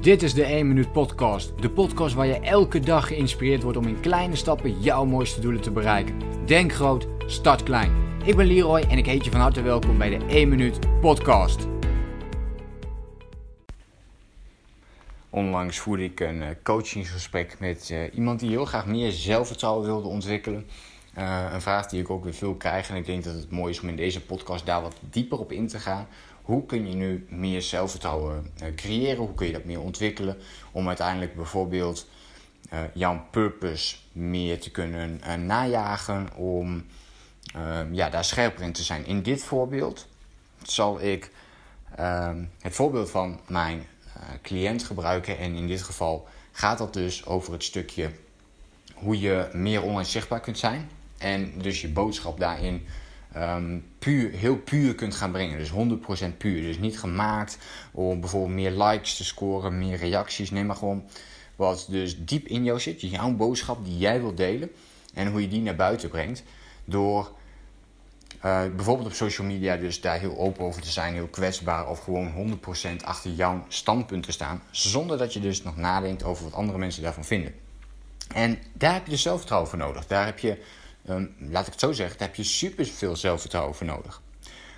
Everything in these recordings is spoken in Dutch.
Dit is de 1 Minuut Podcast. De podcast waar je elke dag geïnspireerd wordt om in kleine stappen jouw mooiste doelen te bereiken. Denk groot, start klein. Ik ben Leroy en ik heet je van harte welkom bij de 1 Minuut Podcast. Onlangs voerde ik een eh, coachingsgesprek met uh, iemand die heel graag meer zelfvertrouwen wilde ontwikkelen. Uh, een vraag die ik ook weer veel krijg en ik denk dat het mooi is om in deze podcast daar wat dieper op in te gaan. Hoe kun je nu meer zelfvertrouwen uh, creëren? Hoe kun je dat meer ontwikkelen? Om uiteindelijk bijvoorbeeld uh, jouw purpose meer te kunnen najagen. Om ja, daar scherper in te zijn. In dit voorbeeld zal ik het voorbeeld van mijn cliënt gebruiken. En in dit geval gaat dat dus over het stukje hoe je meer online zichtbaar kunt zijn. En dus je boodschap daarin um, puur, heel puur kunt gaan brengen. Dus 100% puur. Dus niet gemaakt om bijvoorbeeld meer likes te scoren, meer reacties. Nee, maar gewoon wat dus diep in jou zit. Jouw boodschap die jij wilt delen. En hoe je die naar buiten brengt. Door uh, bijvoorbeeld op social media dus daar heel open over te zijn. Heel kwetsbaar. Of gewoon 100% achter jouw standpunt te staan. Zonder dat je dus nog nadenkt over wat andere mensen daarvan vinden. En daar heb je dus zelfvertrouwen voor nodig. Daar heb je um, laat ik het zo zeggen, daar heb je super veel zelfvertrouwen voor nodig.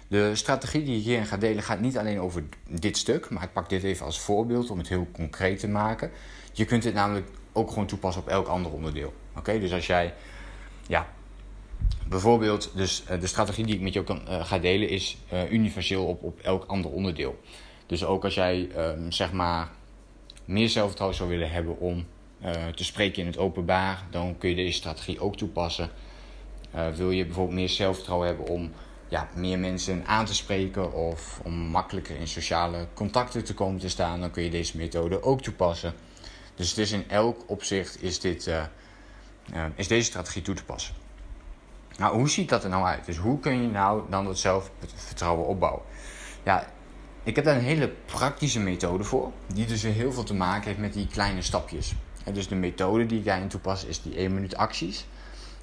De strategie die ik hierin ga delen gaat niet alleen over dit stuk, maar ik pak dit even als voorbeeld om het heel concreet te maken. Je kunt dit namelijk ook gewoon toepassen op elk ander onderdeel. Oké, dus als jij, ja, bijvoorbeeld, dus uh, de strategie die ik met jou kan, uh, ga delen is uh, universeel op, op elk ander onderdeel. Dus ook als jij, um, zeg maar, meer zelfvertrouwen zou willen hebben om te spreken in het openbaar, dan kun je deze strategie ook toepassen uh, wil je bijvoorbeeld meer zelfvertrouwen hebben om ja, meer mensen aan te spreken of om makkelijker in sociale contacten te komen te staan, dan kun je deze methode ook toepassen. Dus het is in elk opzicht is, dit, uh, uh, is deze strategie toe te passen. Nou, hoe ziet dat er nou uit? Dus hoe kun je nou dan dat zelfvertrouwen opbouwen? Ja, ik heb daar een hele praktische methode voor, die dus heel veel te maken heeft met die kleine stapjes. Dus de methode die ik daarin toepas is die 1 minuut acties.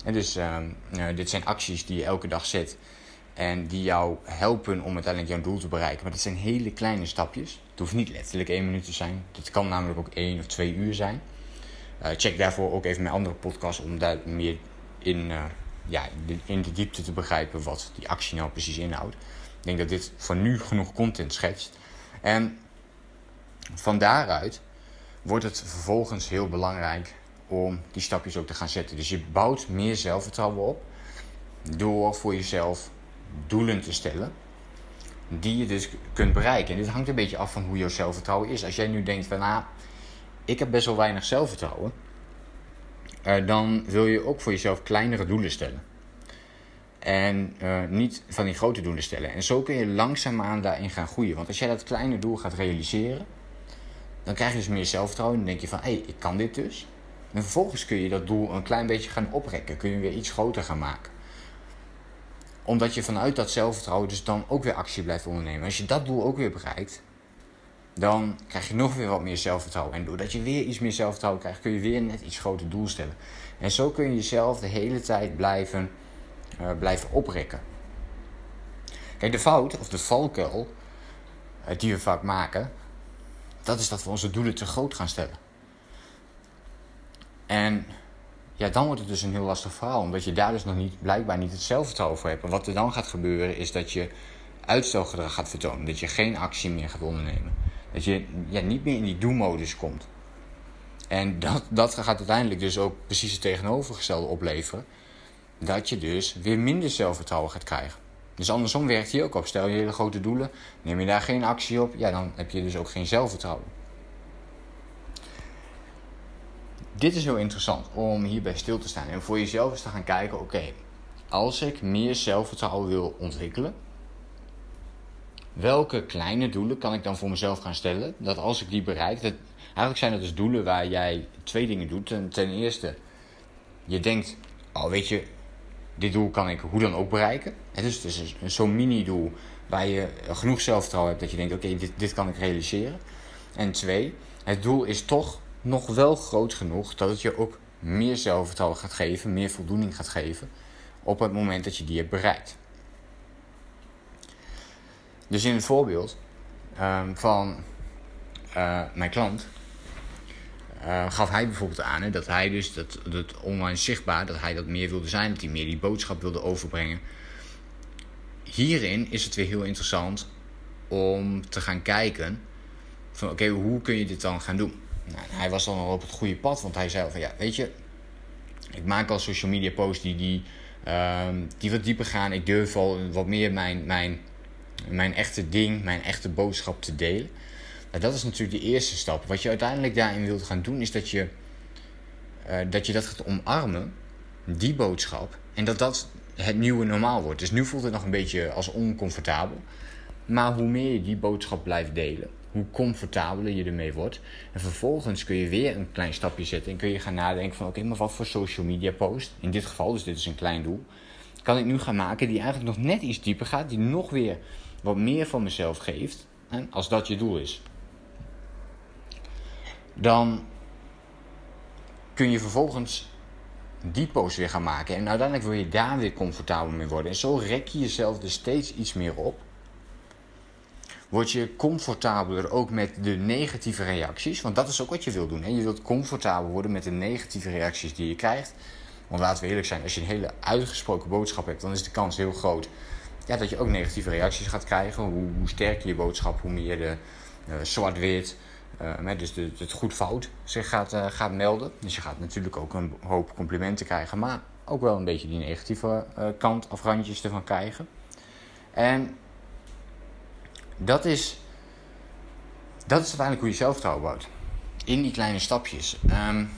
En dus uh, dit zijn acties die je elke dag zet en die jou helpen om uiteindelijk jouw doel te bereiken. Maar dat zijn hele kleine stapjes. Het hoeft niet letterlijk één minuut te zijn. Het kan namelijk ook één of twee uur zijn. Uh, check daarvoor ook even mijn andere podcast om daar meer in, uh, ja, in de diepte te begrijpen wat die actie nou precies inhoudt. Ik denk dat dit voor nu genoeg content schetst. En van daaruit wordt het vervolgens heel belangrijk om die stapjes ook te gaan zetten. Dus je bouwt meer zelfvertrouwen op door voor jezelf doelen te stellen die je dus kunt bereiken. En dit hangt een beetje af van hoe jouw zelfvertrouwen is. Als jij nu denkt van, nou, ik heb best wel weinig zelfvertrouwen, uh, dan wil je ook voor jezelf kleinere doelen stellen. En uh, niet van die grote doelen stellen. En zo kun je langzaamaan daarin gaan groeien. Want als jij dat kleine doel gaat realiseren, dan krijg je dus meer zelfvertrouwen. En dan denk je van, hé, hey, ik kan dit dus. En vervolgens kun je dat doel een klein beetje gaan oprekken. Kun je weer iets groter gaan maken. Omdat je vanuit dat zelfvertrouwen dus dan ook weer actie blijft ondernemen. Als je dat doel ook weer bereikt, dan krijg je nog weer wat meer zelfvertrouwen. En doordat je weer iets meer zelfvertrouwen krijgt, kun je weer net iets groter doel stellen. En zo kun je jezelf de hele tijd blijven, uh, blijven oprekken. Kijk, de fout of de valkuil uh, die we vaak maken, dat is dat we onze doelen te groot gaan stellen. En ja, dan wordt het dus een heel lastig verhaal. Omdat je daar dus nog niet, blijkbaar niet het zelfvertrouwen voor hebt. En wat er dan gaat gebeuren is dat je uitstelgedrag gaat vertonen. Dat je geen actie meer gaat ondernemen. Dat je ja, niet meer in die do-modus komt. En dat, dat gaat uiteindelijk dus ook precies het tegenovergestelde opleveren. Dat je dus weer minder zelfvertrouwen gaat krijgen. Dus andersom werkt hier ook op. Stel je hele grote doelen, neem je daar geen actie op, ja, dan heb je dus ook geen zelfvertrouwen. Dit is heel interessant om hierbij stil te staan en voor jezelf eens te gaan kijken: oké, als ik meer zelfvertrouwen wil ontwikkelen, welke kleine doelen kan ik dan voor mezelf gaan stellen? Dat als ik die bereik, dat, eigenlijk zijn dat dus doelen waar jij twee dingen doet. Ten, eerste, je denkt: oh, weet je, dit doel kan ik hoe dan ook bereiken. Het is dus zo'n mini-doel waar je genoeg zelfvertrouwen hebt dat je denkt: oké, dit, dit kan ik realiseren. En twee, het doel is toch nog wel groot genoeg dat het je ook meer zelfvertrouwen gaat geven, meer voldoening gaat geven op het moment dat je die hebt bereikt. Dus in het voorbeeld um, van uh, mijn klant, uh, gaf hij bijvoorbeeld aan hè, dat hij dus dat, dat online zichtbaar, dat hij dat meer wilde zijn, dat hij meer die boodschap wilde overbrengen. Hierin is het weer heel interessant om te gaan kijken van oké, hoe kun je dit dan gaan doen? Nou, hij was dan al op het goede pad, want hij zei van ja, weet je, ik maak al social media posts die, die, uh, die wat dieper gaan. Ik durf al wat meer mijn, mijn, mijn echte ding, mijn echte boodschap te delen. Nou, dat is natuurlijk de eerste stap. Wat je uiteindelijk daarin wilt gaan doen, is dat je, uh, dat, je dat gaat omarmen, die boodschap. En dat dat het nieuwe normaal wordt. Dus nu voelt het nog een beetje als oncomfortabel. Maar hoe meer je die boodschap blijft delen, hoe comfortabeler je ermee wordt. En vervolgens kun je weer een klein stapje zetten en kun je gaan nadenken van oké, maar wat voor social media post, in dit geval, dus dit is een klein doel, kan ik nu gaan maken die eigenlijk nog net iets dieper gaat, die nog weer wat meer van mezelf geeft, hè, als dat je doel is. Dan kun je vervolgens die post weer gaan maken. En uiteindelijk wil je daar weer comfortabel mee worden. En zo rek je jezelf er steeds iets meer op word je comfortabeler ook met de negatieve reacties. Want dat is ook wat je wilt doen. Hè? Je wilt comfortabel worden met de negatieve reacties die je krijgt. Want laten we eerlijk zijn, als je een hele uitgesproken boodschap hebt, dan is de kans heel groot ja, dat je ook negatieve reacties gaat krijgen. Hoe, hoe sterker je boodschap, hoe meer de uh, zwart-wit, uh, dus het goed-fout zich gaat, uh, gaat melden. Dus je gaat natuurlijk ook een hoop complimenten krijgen, maar ook wel een beetje die negatieve kant of randjes ervan krijgen. En dat is, dat is uiteindelijk hoe je zelfvertrouwen bouwt. In die kleine stapjes. Um,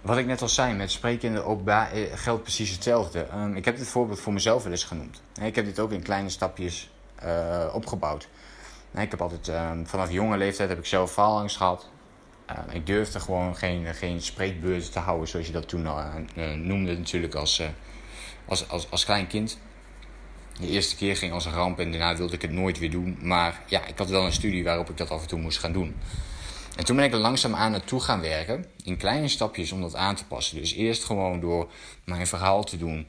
wat ik net al zei, met spreken in de eh, geldt precies hetzelfde. Um, ik heb dit voorbeeld voor mezelf wel eens genoemd. Ik heb dit ook in kleine stapjes uh, opgebouwd. Ik heb altijd, um, vanaf jonge leeftijd heb ik zelf faalangst gehad. Ik durfde gewoon geen, geen spreekbeurten te houden, zoals je dat toen uh, noemde natuurlijk als, als, als, als klein kind. De eerste keer ging als een ramp en daarna wilde ik het nooit weer doen. Maar ja, ik had wel een studie waarop ik dat af en toe moest gaan doen. En toen ben ik er langzaam aan naartoe gaan werken. In kleine stapjes om dat aan te passen. Dus eerst gewoon door mijn verhaal te doen.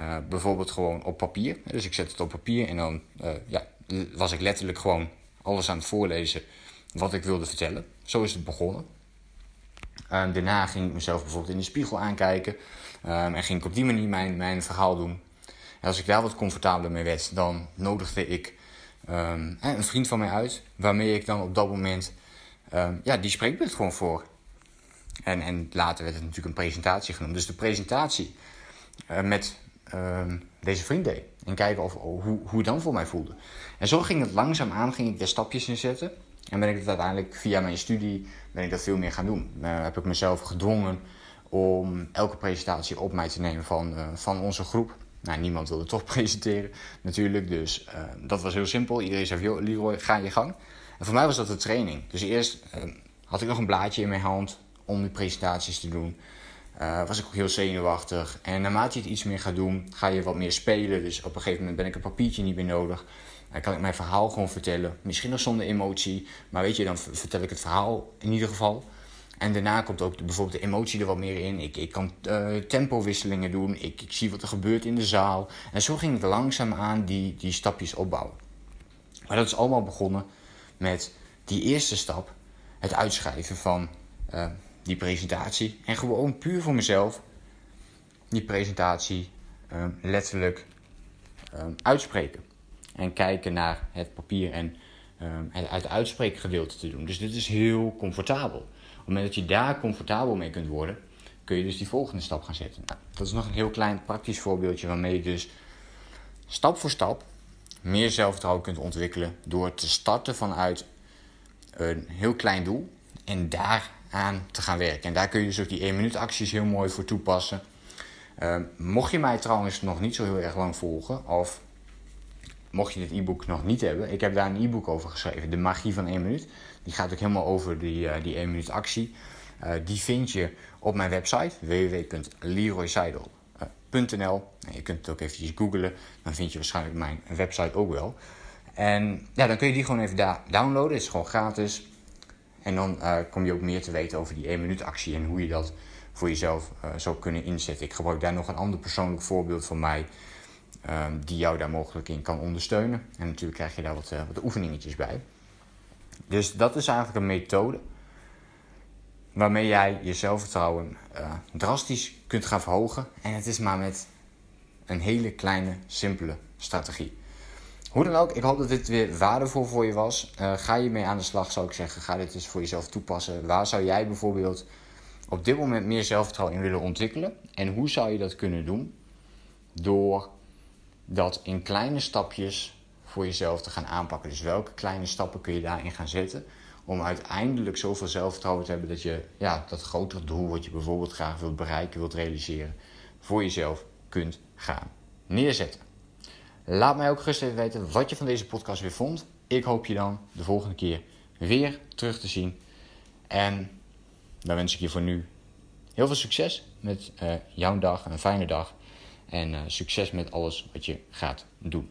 Uh, bijvoorbeeld gewoon op papier. Dus ik zet het op papier en dan uh, ja, was ik letterlijk gewoon alles aan het voorlezen wat ik wilde vertellen. Zo is het begonnen. Uh, daarna ging ik mezelf bijvoorbeeld in de spiegel aankijken. Ehm, en ging ik op die manier mijn, mijn verhaal doen. En als ik daar wat comfortabeler mee werd, dan nodigde ik um, een vriend van mij uit, waarmee ik dan op dat moment, um, ja, die spreekbeurt gewoon voor. En, en later werd het natuurlijk een presentatie genoemd. Dus de presentatie uh, met um, deze vriend deed. En kijken of, hoe, hoe het dan voor mij voelde. En zo ging het langzaam aan, ging ik daar stapjes in zetten. En ben ik het uiteindelijk via mijn studie ben ik dat veel meer gaan doen. Uh, heb ik mezelf gedwongen om elke presentatie op mij te nemen van, uh, van onze groep. Nou, niemand wilde toch presenteren natuurlijk. Dus uh, dat was heel simpel. Iedereen zei, joh, Leroy, ga je gang. En voor mij was dat de training. Dus eerst uh, had ik nog een blaadje in mijn hand om die presentaties te doen. Uh, was ik ook heel zenuwachtig. En naarmate je het iets meer gaat doen, ga je wat meer spelen. Dus op een gegeven moment ben ik een papiertje niet meer nodig. Dan kan ik mijn verhaal gewoon vertellen. Misschien nog zonder emotie. Maar weet je, dan vertel ik het verhaal in ieder geval. En daarna komt ook de, bijvoorbeeld de emotie er wat meer in. Ik, ik kan uh, tempowisselingen doen. Ik, ik zie wat er gebeurt in de zaal. En zo ging ik langzaam aan die, die stapjes opbouwen. Maar dat is allemaal begonnen met die eerste stap. Het uitschrijven van uh, die presentatie. En gewoon puur voor mezelf die presentatie uh, letterlijk uitspreken. En kijken naar het papier en het, het uitspreekgedeelte te doen. Dus dit is heel comfortabel het moment dat je daar comfortabel mee kunt worden, kun je dus die volgende stap gaan zetten. Nou, dat is nog een heel klein praktisch voorbeeldje waarmee je dus stap voor stap meer zelfvertrouwen kunt ontwikkelen door te starten vanuit een heel klein doel en daaraan te gaan werken. En daar kun je dus ook die 1 minuut acties heel mooi voor toepassen. Uh, mocht je mij trouwens nog niet zo heel erg lang volgen, of mocht je dit e-book nog niet hebben, ik heb daar een e-book over geschreven, De Magie van 1 Minuut. Die gaat ook helemaal over die, uh, die 1 minuut actie. Uh, die vind je op mijn website www.leroyseidel.nl. Je kunt het ook eventjes googlen, dan vind je waarschijnlijk mijn website ook wel. En ja, dan kun je die gewoon even da downloaden, het is gewoon gratis. En dan kom je ook meer te weten over die 1 minuut actie en hoe je dat voor jezelf zou kunnen inzetten. Ik gebruik daar nog een ander persoonlijk voorbeeld van mij. Um, die jou daar mogelijk in kan ondersteunen. En natuurlijk krijg je daar wat, wat oefeningetjes bij. Dus dat is eigenlijk een methode waarmee jij je zelfvertrouwen uh, drastisch kunt gaan verhogen. En het is maar met een hele kleine, simpele strategie. Hoe dan ook, ik hoop dat dit weer waardevol voor je was. Uh, ga je mee aan de slag, zou ik zeggen. Ga dit eens voor jezelf toepassen. Waar zou jij bijvoorbeeld op dit moment meer zelfvertrouwen in willen ontwikkelen? En hoe zou je dat kunnen doen? Door dat in kleine stapjes voor jezelf te gaan aanpakken. Dus welke kleine stappen kun je daarin gaan zetten om uiteindelijk zoveel zelfvertrouwen te hebben dat je ja, dat grotere doel wat je bijvoorbeeld graag wilt bereiken, wilt realiseren, voor jezelf kunt gaan neerzetten. Laat mij ook gerust even weten wat je van deze podcast weer vond. Ik hoop je dan de volgende keer weer terug te zien. En dan wens ik je voor nu heel veel succes met uh, jouw dag, een fijne dag. En uh, succes met alles wat je gaat doen.